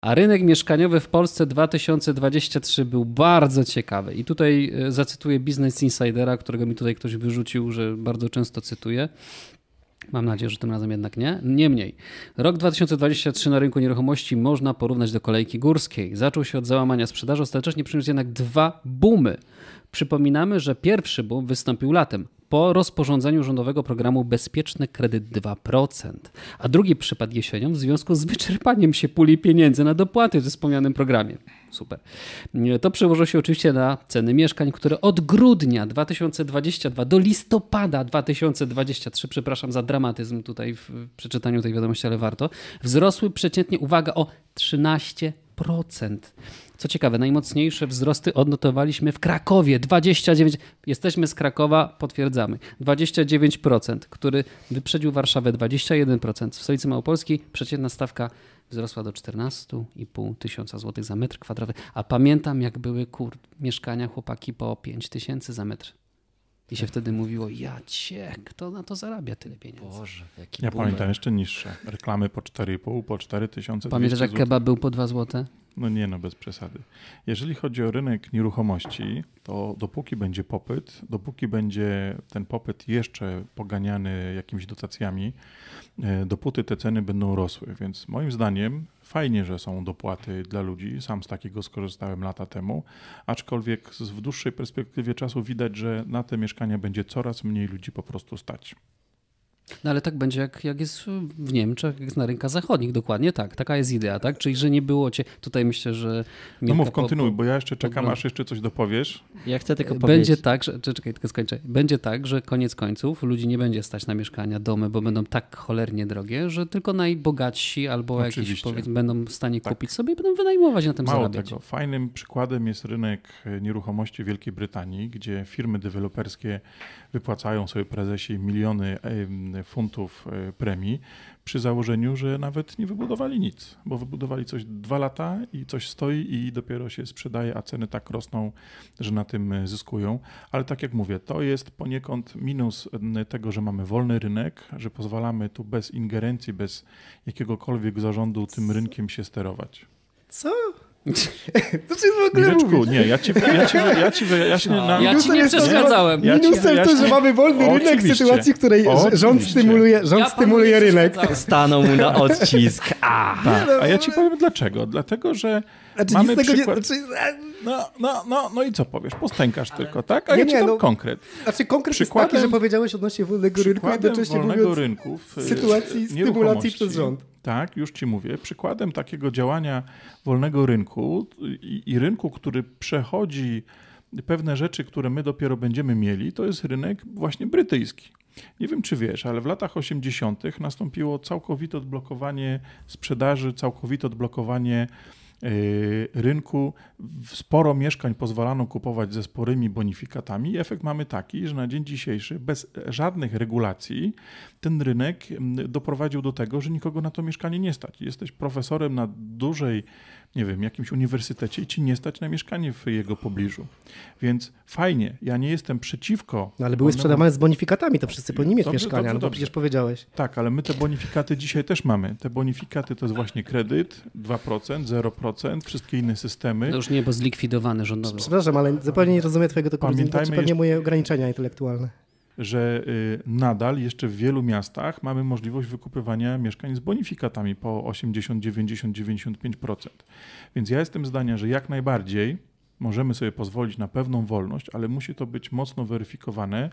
A rynek mieszkaniowy w Polsce 2023 był bardzo ciekawy. I tutaj e, zacytuję Business Insidera, którego mi tutaj ktoś wyrzucił, że bardzo często cytuję. Mam nadzieję, że tym razem jednak nie. Niemniej, rok 2023 na rynku nieruchomości można porównać do kolejki górskiej. Zaczął się od załamania sprzedaży, ostatecznie przyniósł jednak dwa boomy. Przypominamy, że pierwszy boom wystąpił latem po rozporządzeniu rządowego programu Bezpieczny Kredyt 2%, a drugi przypadł jesienią w związku z wyczerpaniem się puli pieniędzy na dopłaty w wspomnianym programie. Super. To przełożyło się oczywiście na ceny mieszkań, które od grudnia 2022 do listopada 2023, przepraszam za dramatyzm tutaj w przeczytaniu tej wiadomości, ale warto, wzrosły przeciętnie, uwaga, o 13%. Co ciekawe, najmocniejsze wzrosty odnotowaliśmy w Krakowie 29. Jesteśmy z Krakowa, potwierdzamy. 29%, który wyprzedził Warszawę 21%. W stolicy Małopolskiej przeciętna stawka wzrosła do 14,5 tysiąca złotych za metr kwadratowy. A pamiętam, jak były kur... mieszkania chłopaki po 5 tysięcy za metr. I się wtedy mówiło, ja cię, kto na to zarabia tyle pieniędzy? Boże, jaki Ja boomer. pamiętam jeszcze niższe. Reklamy po 4,5, po 4 tysiące. Pamiętasz, jak kebab był po 2 złote? No nie, no bez przesady. Jeżeli chodzi o rynek nieruchomości, to dopóki będzie popyt, dopóki będzie ten popyt jeszcze poganiany jakimiś dotacjami, e, dopóty te ceny będą rosły. Więc moim zdaniem fajnie, że są dopłaty dla ludzi. Sam z takiego skorzystałem lata temu, aczkolwiek w dłuższej perspektywie czasu widać, że na te mieszkania będzie coraz mniej ludzi po prostu stać. No ale tak będzie, jak, jak jest w Niemczech, jak jest na rynkach zachodnich, dokładnie tak. Taka jest idea, tak? Czyli, że nie było cię. Tutaj myślę, że. No mów, kontynuuj, po- bo ja jeszcze czekam, po- aż jeszcze coś dopowiesz. Ja chcę tylko Będzie powiedzieć. tak, że. Czekaj, tylko skończę. Będzie tak, że koniec końców ludzi nie będzie stać na mieszkania, domy, bo będą tak cholernie drogie, że tylko najbogatsi albo jakieś Oczywiście. powiedzmy będą w stanie Tak. kupić sobie i będą wynajmować na tym Mało zarabiać. tego, fajnym przykładem jest rynek e, nieruchomości Wielkiej Brytanii, gdzie firmy deweloperskie wypłacają sobie prezesi miliony em, funtów e, premii przy założeniu, że nawet nie wybudowali nic, bo wybudowali coś dwa lata i coś stoi i dopiero się sprzedaje, a ceny tak rosną, że na tym e, zyskują. Ale tak jak mówię, to jest poniekąd minus tego, że mamy wolny rynek, że pozwalamy tu bez ingerencji, bez jakiegokolwiek zarządu tym rynkiem się sterować. Co? To czy w ogóle Mireczku, nie, ja ci, ja ci, ja ci wyjaśnię na... Ja ci Minusem nie jest to, że- przeszkadzałem. Ja Minusem to, że mamy wolny rynek w sytuacji, w której Oczywiście. rząd stymuluje, rząd Ja stymuluje rynek. Stanął mu na odcisk. A! Tak, a ja ci powiem dlaczego. Dlatego, że Znaczy, mamy nic z tego przykład... nie, znaczy, No, no, no, no i co powiesz? Postękasz tylko, tak? A Nie, ja ci nie, dam no- konkret. znaczy konkret Przykładem- jest taki, że powiedziałeś odnośnie wolnego rynku, Przykładem jednocześnie wolnego mówiąc rynku w e, sytuacji stymulacji nieruchomości, przez rząd. Tak, już ci mówię. Przykładem takiego działania wolnego rynku i, i rynku, który przechodzi pewne rzeczy, które my dopiero będziemy mieli, to jest rynek właśnie brytyjski. Nie wiem, czy wiesz, ale w latach 80. nastąpiło całkowite odblokowanie sprzedaży, całkowite odblokowanie rynku. Sporo mieszkań pozwalano kupować ze sporymi bonifikatami. Efekt mamy taki, że na dzień dzisiejszy bez żadnych regulacji ten rynek mm, doprowadził do tego, że nikogo na to mieszkanie nie stać. Jesteś profesorem na dużej, nie wiem, jakimś uniwersytecie i ci nie stać na mieszkanie w jego pobliżu. Więc fajnie, ja nie jestem przeciwko. No ale były sprzedawane z bonifikatami, to wszyscy powinni mieć Dobrze, mieszkania, dobrze, no bo dobrze. przecież powiedziałeś. Tak, ale my te bonifikaty dzisiaj też mamy. Te bonifikaty to jest właśnie kredyt, 2%, 0%, wszystkie inne systemy. No już nie, bo zlikwidowany rządowo. Przepraszam, ale zupełnie nie rozumiem twojego dokumentu, Pamiętajmy pewnie moje ograniczenia intelektualne. Że y, nadal jeszcze w wielu miastach mamy możliwość wykupywania mieszkań z bonifikatami po 80, 90, 95%. Więc ja jestem zdania, że jak najbardziej możemy sobie pozwolić na pewną wolność, ale musi to być mocno weryfikowane,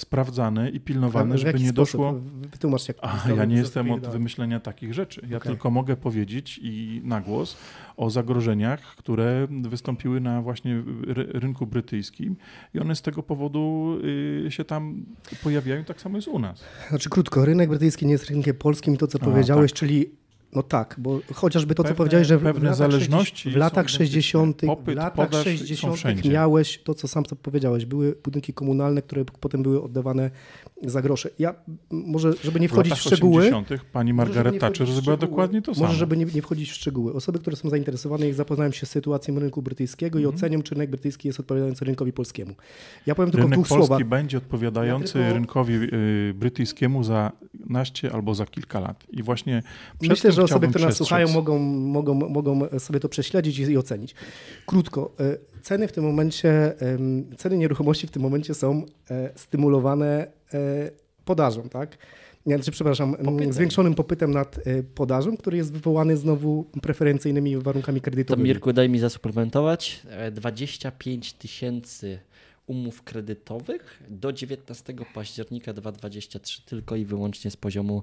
sprawdzane i pilnowane, w żeby nie sposób? doszło. Wytłumacz jak A ja nie jestem od wymyślenia takich rzeczy. Ja Okej. tylko mogę powiedzieć i na głos o zagrożeniach, które wystąpiły na właśnie ry- rynku brytyjskim i one z tego powodu y, się tam pojawiają, tak samo jest u nas. Znaczy krótko, rynek brytyjski nie jest rynkiem polskim i to, co A, powiedziałeś, czyli no tak, bo chociażby to, co Pewne- powiedziałeś, że w, w latach, zależności 60 w latach są 60. identyczne. w Popyt, latach podaż są 60. wszędzie. miałeś to, co sam to powiedziałeś, były budynki komunalne, które potem były oddawane za grosze. Ja może, żeby nie W wchodzić latach w szczegóły, 80. pani Może, Margaret Thatcher w zrobiła dokładnie to Może, samo. żeby nie, nie wchodzić w szczegóły. Osoby, które są zainteresowane, jak zapoznałem się z sytuacją rynku brytyjskiego i Mhm. ocenią, czy rynek brytyjski jest odpowiadający rynkowi polskiemu. Ja powiem tylko w Rynek dwóch polski słowach. będzie odpowiadający Ja tylko- rynkowi y, brytyjskiemu za naście albo za kilka lat. I właśnie przez Myślę, że osoby, które nas słuchają, mogą, mogą, mogą sobie to prześledzić i, i ocenić. Krótko, e, ceny w tym momencie, ceny nieruchomości w tym momencie są e, stymulowane e, podażą, tak? Nie, Znaczy, przepraszam, Popytem. zwiększonym popytem nad podażą, który jest wywołany znowu preferencyjnymi warunkami To kredytowymi. Mirku, daj mi zasuplementować. E, 25 tysięcy umów kredytowych do 19 października 2023 tylko i wyłącznie z poziomu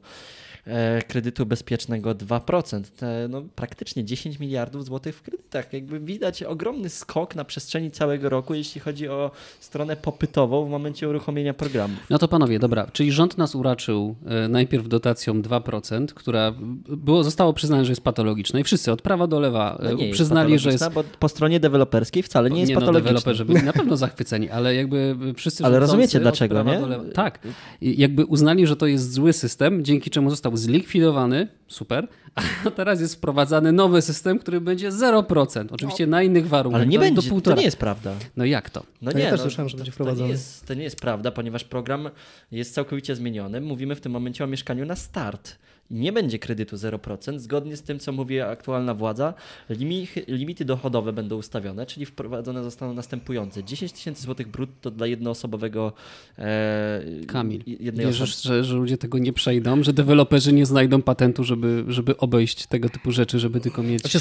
e, kredytu bezpiecznego 2%. Te, no, praktycznie 10 miliardów złotych w kredytach. Jakby widać ogromny skok na przestrzeni całego roku, jeśli chodzi o stronę popytową w momencie uruchomienia programu. No to panowie, dobra, czyli rząd nas uraczył e, najpierw dotacją 2%, która było, zostało przyznane, że jest patologiczna i wszyscy od prawa do lewa e, No jest przyznali, że jest... Bo po stronie deweloperskiej wcale nie jest no, patologiczna. deweloperzy byli na pewno zachwyceni, ale jakby wszyscy Ale rozumiecie dlaczego, nie? do lewa- Tak. Jakby uznali, że to jest zły system, dzięki czemu został zlikwidowany, super, a teraz jest wprowadzany nowy system, który będzie 0%. Oczywiście na innych warunkach. Ale nie do, będzie, do to półtora. nie jest prawda. No jak to? No To ja nie, też no, słyszałem, że to, będzie to, nie wprowadzony. jest, to nie jest prawda, ponieważ program jest całkowicie zmieniony. Mówimy w tym momencie o mieszkaniu na start. Nie będzie kredytu 0%. Zgodnie z tym, co mówi aktualna władza, limi, limity dochodowe będą ustawione, czyli wprowadzone zostaną następujące. 10 tysięcy złotych brutto dla jednoosobowego e, Kamil, jednej osoby. wierzysz, że, że ludzie tego nie przejdą, że deweloperzy nie znajdą patentu, żeby, żeby obejść tego typu rzeczy, żeby tylko mieć... Znaczy,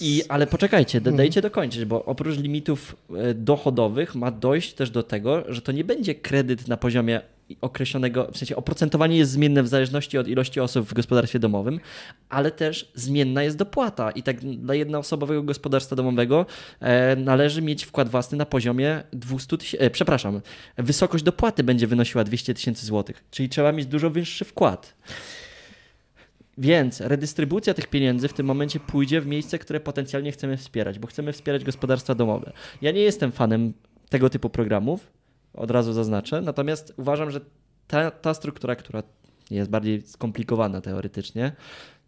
I, ale poczekajcie, Mhm. da- dajcie dokończyć, bo oprócz limitów e, dochodowych ma dojść też do tego, że to nie będzie kredyt na poziomie określonego, w sensie oprocentowanie jest zmienne w zależności od ilości osób w gospodarstwie domowym, ale też zmienna jest dopłata i tak dla jednoosobowego gospodarstwa domowego e, należy mieć wkład własny na poziomie 200 tysięcy, e, przepraszam, wysokość dopłaty będzie wynosiła 200 tysięcy złotych, czyli trzeba mieć dużo wyższy wkład. Więc redystrybucja tych pieniędzy w tym momencie pójdzie w miejsce, które potencjalnie chcemy wspierać, bo chcemy wspierać gospodarstwa domowe. Ja nie jestem fanem tego typu programów, od razu zaznaczę, natomiast uważam, że ta, ta struktura, która jest bardziej skomplikowana teoretycznie,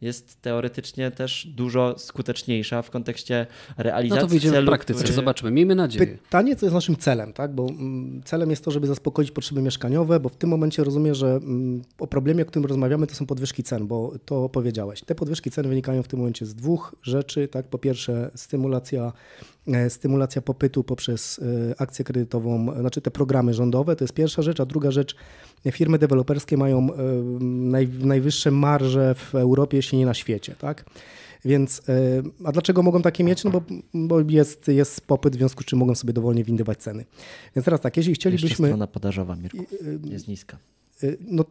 jest teoretycznie też dużo skuteczniejsza w kontekście No realizacji to wyjdziemy w celu, praktyce, który- zobaczymy. Miejmy nadzieję. Pytanie, co jest naszym celem, tak? Bo mm, celem jest to, żeby zaspokoić potrzeby mieszkaniowe, bo w tym momencie rozumiem, że mm, o problemie, o którym rozmawiamy, to są podwyżki cen, bo to powiedziałeś. Te podwyżki cen wynikają w tym momencie z dwóch rzeczy, tak? Po pierwsze, stymulacja, e, stymulacja popytu poprzez e, akcję kredytową, znaczy te programy rządowe, to jest pierwsza rzecz, a druga rzecz, firmy deweloperskie mają e, naj, najwyższe marże w Europie, jeśli nie na świecie, tak? Więc, e, a dlaczego mogą takie mieć? No bo, bo jest, jest popyt, w związku z czym mogą sobie dowolnie windować ceny. Więc teraz tak, jeśli Jeszcze chcielibyśmy... strona podażowa, Mirku, jest niska. y, No,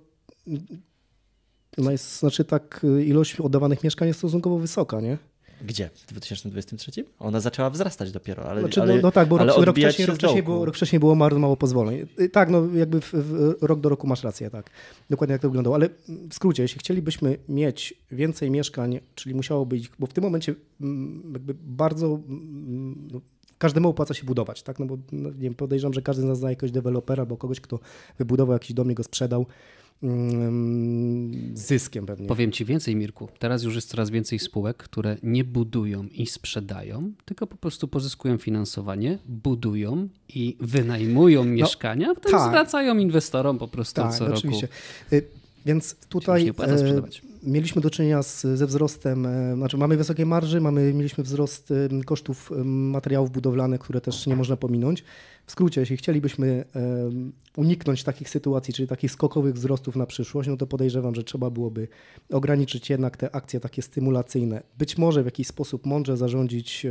no jest, znaczy tak, y, ilość oddawanych mieszkań jest stosunkowo wysoka, nie? Gdzie? W 2023? Ona zaczęła wzrastać dopiero, ale, Znaczy, ale no, no tak, bo rok, rok, wcześniej, rok, wcześniej było, rok wcześniej było bardzo mało pozwoleń. Y, Tak, no jakby w, w, rok do roku masz rację, tak. Dokładnie jak to wyglądało. Ale w skrócie, jeśli chcielibyśmy mieć więcej mieszkań, czyli musiało być, bo w tym momencie mm, jakby bardzo mm, no, każdemu opłaca się budować, tak? No bo no, nie wiem, podejrzewam, że każdy z nas zna jakiegoś dewelopera albo kogoś, kto wybudował jakiś dom i go sprzedał mm, zyskiem pewnie. Powiem Ci więcej, Mirku. Teraz już jest coraz więcej spółek, które nie budują i sprzedają, tylko po prostu pozyskują finansowanie, budują i wynajmują mieszkania, a potem tak. zwracają inwestorom po prostu Tak, co oczywiście. roku. Y, Więc tutaj nie opłaca e, sprzedawać. Mieliśmy do czynienia z, ze wzrostem, e, znaczy mamy wysokie marży, mamy, mieliśmy wzrost e, kosztów e, materiałów budowlanych, które też nie można pominąć. W skrócie, jeśli chcielibyśmy uniknąć takich sytuacji, czyli takich skokowych wzrostów na przyszłość, no to podejrzewam, że trzeba byłoby ograniczyć jednak te akcje takie stymulacyjne. Być może w jakiś sposób mądrze zarządzić,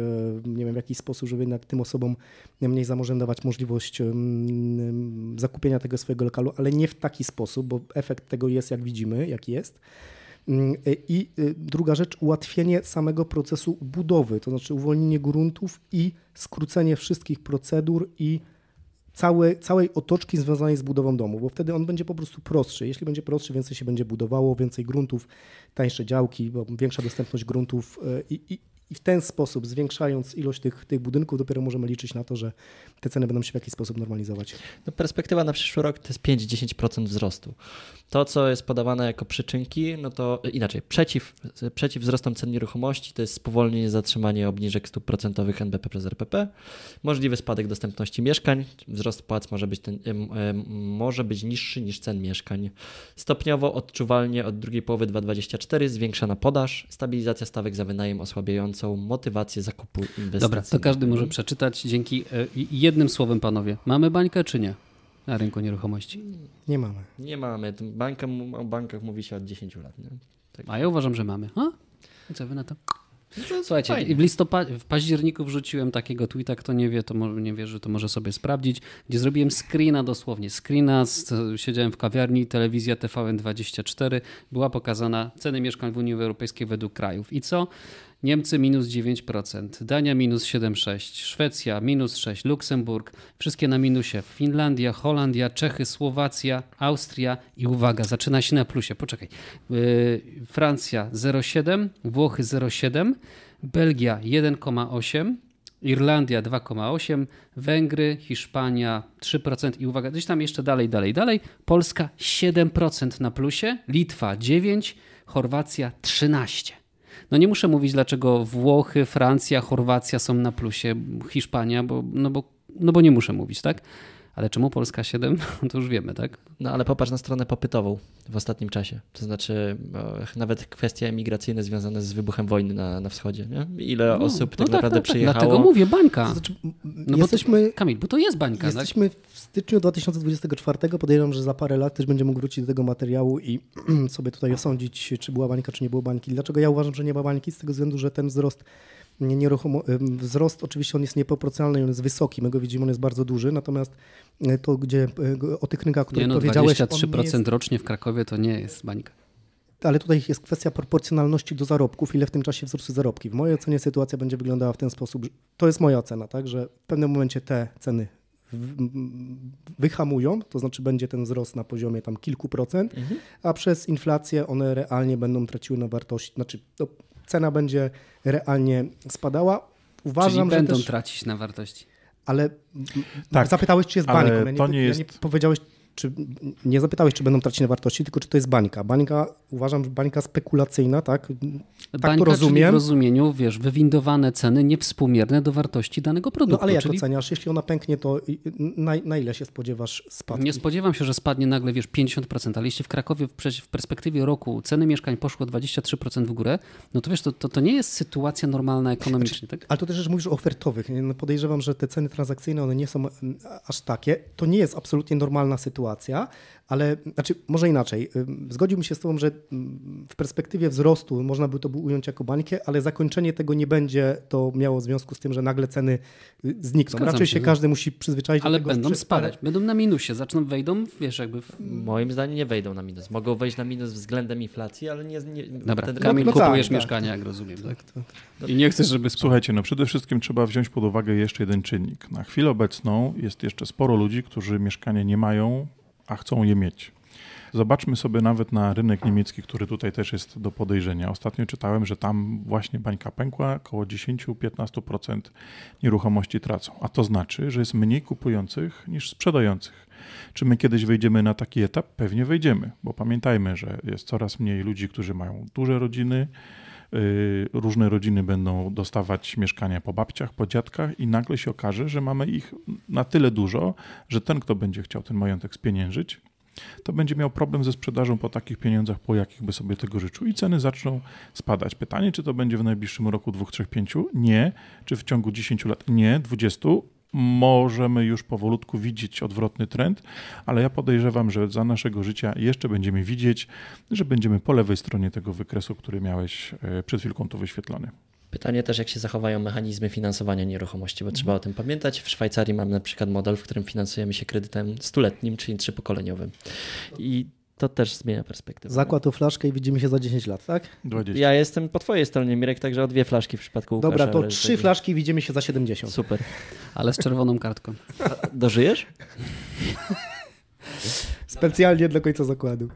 nie wiem, w jakiś sposób, żeby jednak tym osobom mniej zamożnym dawać możliwość zakupienia tego swojego lokalu, ale nie w taki sposób, bo efekt tego jest, jak widzimy, jaki jest. Mm, I y, druga rzecz, ułatwienie samego procesu budowy, to znaczy uwolnienie gruntów i skrócenie wszystkich procedur i całe, całej otoczki związanej z budową domu, bo wtedy on będzie po prostu prostszy. Jeśli będzie prostszy, więcej się będzie budowało, więcej gruntów, tańsze działki, większa dostępność gruntów y, i, i, i w ten sposób, zwiększając ilość tych, tych budynków, dopiero możemy liczyć na to, że te ceny będą się w jakiś sposób normalizować. No perspektywa na przyszły rok to jest 5-10% wzrostu. To, co jest podawane jako przyczynki, no to inaczej, przeciw, przeciw wzrostom cen nieruchomości to jest spowolnienie, zatrzymanie obniżek stóp procentowych NBP przez RPP, możliwy spadek dostępności mieszkań, wzrost płac może być, ten, może być niższy niż cen mieszkań. Stopniowo, odczuwalnie od drugiej połowy 2024 zwiększana podaż, stabilizacja stawek za wynajem osłabiającą motywację zakupu inwestycji. Dobra, to każdy może przeczytać. Dzięki. E, jednym słowem, panowie, mamy bańkę czy nie na rynku nieruchomości? Nie mamy. Nie mamy. Banka, o bankach mówi się od 10 lat. Nie? Tak. A ja uważam, że mamy. A? Co wy na to? No Słuchajcie, fajnie. w listopadzie, w październiku wrzuciłem takiego tweeta, kto nie wie, to może, nie wie, że to może sobie sprawdzić, gdzie zrobiłem screena dosłownie, screena, z, siedziałem w kawiarni, telewizja TVN24, była pokazana ceny mieszkań w Unii Europejskiej według krajów. I co? Niemcy minus 9%, Dania minus 7,6%, Szwecja minus 6%, Luksemburg, wszystkie na minusie, Finlandia, Holandia, Czechy, Słowacja, Austria i uwaga, zaczyna się na plusie, poczekaj, yy, Francja 0,7%, Włochy 0,7%, Belgia 1,8%, Irlandia 2,8%, Węgry, Hiszpania 3% i uwaga, gdzieś tam jeszcze dalej, dalej, dalej, Polska 7% na plusie, Litwa 9%, Chorwacja 13%. No nie muszę mówić, dlaczego Włochy, Francja, Chorwacja są na plusie, Hiszpania, bo, no, bo, no bo nie muszę mówić, tak? Ale czemu Polska 7? To już wiemy, tak? No ale popatrz na stronę popytową w ostatnim czasie. To znaczy nawet kwestie emigracyjne związane z wybuchem wojny na, na wschodzie. Nie? Ile no, osób tak no tak naprawdę tak, przyjechało. Dlatego mówię bańka. To znaczy, no jesteśmy, bo Kamil, bo to jest bańka. Tak? Jesteśmy tak? w styczniu 2024. Podejrzewam, że za parę lat też będziemy mógł wrócić do tego materiału i sobie tutaj osądzić, czy była bańka, czy nie było bańki. Dlaczego ja uważam, że nie ma bańki? Z tego względu, że ten wzrost nieruchomo, wzrost oczywiście on jest nieproporcjonalny, on jest wysoki, my go widzimy, on jest bardzo duży, natomiast e, to, gdzie e, o tych rynkach, które nie, no, powiedziałeś... 23% jest... rocznie w Krakowie to nie jest bańka. Ale tutaj jest kwestia proporcjonalności do zarobków, ile w tym czasie wzrosły zarobki. W mojej ocenie sytuacja będzie wyglądała w ten sposób, to jest moja ocena, tak, że w pewnym momencie te ceny wyhamują, to znaczy będzie ten wzrost na poziomie tam kilku procent, mhm. a przez inflację one realnie będą traciły na wartości, znaczy no, cena będzie realnie spadała. Uważam, Czyli będą też, tracić na wartości. Ale tak, zapytałeś, czy jest bańką. Ja nie, to nie jest... Ja nie powiedziałeś, czy nie zapytałeś, czy będą tracić na wartości, tylko czy to jest bańka. Bańka, uważam, że bańka spekulacyjna, tak? tak bańka, to rozumiem. w rozumieniu, wiesz, wywindowane ceny niewspółmierne do wartości danego produktu. No ale jak czyli... oceniasz, jeśli ona pęknie, to na, na, ile się spodziewasz spadku? Nie spodziewam się, że spadnie nagle, wiesz, 50%, ale jeśli w Krakowie w perspektywie roku ceny mieszkań poszło 23% w górę, no to wiesz, to, to, to nie jest sytuacja normalna ekonomicznie, tak? Ale to też mówisz o ofertowych. No podejrzewam, że te ceny transakcyjne, one nie są aż takie. To nie jest absolutnie normalna sytuacja sytuacja, ale znaczy, może inaczej. Zgodziłbym się z Tobą, że w perspektywie wzrostu można by to ująć jako bańkę, ale zakończenie tego nie będzie to miało w związku z tym, że nagle ceny y, znikną. Zgadzam Raczej się, no. każdy musi przyzwyczaić ale do tego. Ale będą spadać, będą na minusie, zaczną, wejdą, wiesz, jakby. W... Moim zdaniem nie wejdą na minus. Mogą wejść na minus względem inflacji, ale nie. nie Dobra, ten... Kamil, no, no kupujesz tak, mieszkanie, tak, jak rozumiem. Tak? tak, tak. I nie chcesz, żeby. Słuchajcie, no przede wszystkim trzeba wziąć pod uwagę jeszcze jeden czynnik. Na chwilę obecną jest jeszcze sporo ludzi, którzy mieszkanie nie mają, a chcą je mieć. Zobaczmy sobie nawet na rynek niemiecki, który tutaj też jest do podejrzenia. Ostatnio czytałem, że tam właśnie bańka pękła, około 10-15% nieruchomości tracą. A to znaczy, że jest mniej kupujących niż sprzedających. Czy my kiedyś wejdziemy na taki etap? Pewnie wejdziemy, bo pamiętajmy, że jest coraz mniej ludzi, którzy mają duże rodziny, różne rodziny będą dostawać mieszkania po babciach, po dziadkach i nagle się okaże, że mamy ich na tyle dużo, że ten, kto będzie chciał ten majątek spieniężyć, to będzie miał problem ze sprzedażą po takich pieniądzach, po jakich by sobie tego życzył i ceny zaczną spadać. Pytanie, czy to będzie w najbliższym roku 2, 3, 5? Nie. Czy w ciągu 10 lat? Nie. 20? Możemy już powolutku widzieć odwrotny trend, ale ja podejrzewam, że za naszego życia jeszcze będziemy widzieć, że będziemy po lewej stronie tego wykresu, który miałeś e, przed chwilką tu wyświetlony. Pytanie też, jak się zachowają mechanizmy finansowania nieruchomości, bo trzeba o tym pamiętać. W Szwajcarii mamy na przykład model, w którym finansujemy się kredytem stuletnim, czyli trzypokoleniowym. I to też zmienia perspektywę. Zakład o flaszkę i widzimy się za 10 lat, tak? 20. Ja jestem po twojej stronie, Mirek, także o dwie flaszki w przypadku Łukasza. Dobra, to trzy flaszki widzimy się za 70. Super. Ale z czerwoną kartką. A dożyjesz? Specjalnie dla końca zakładu.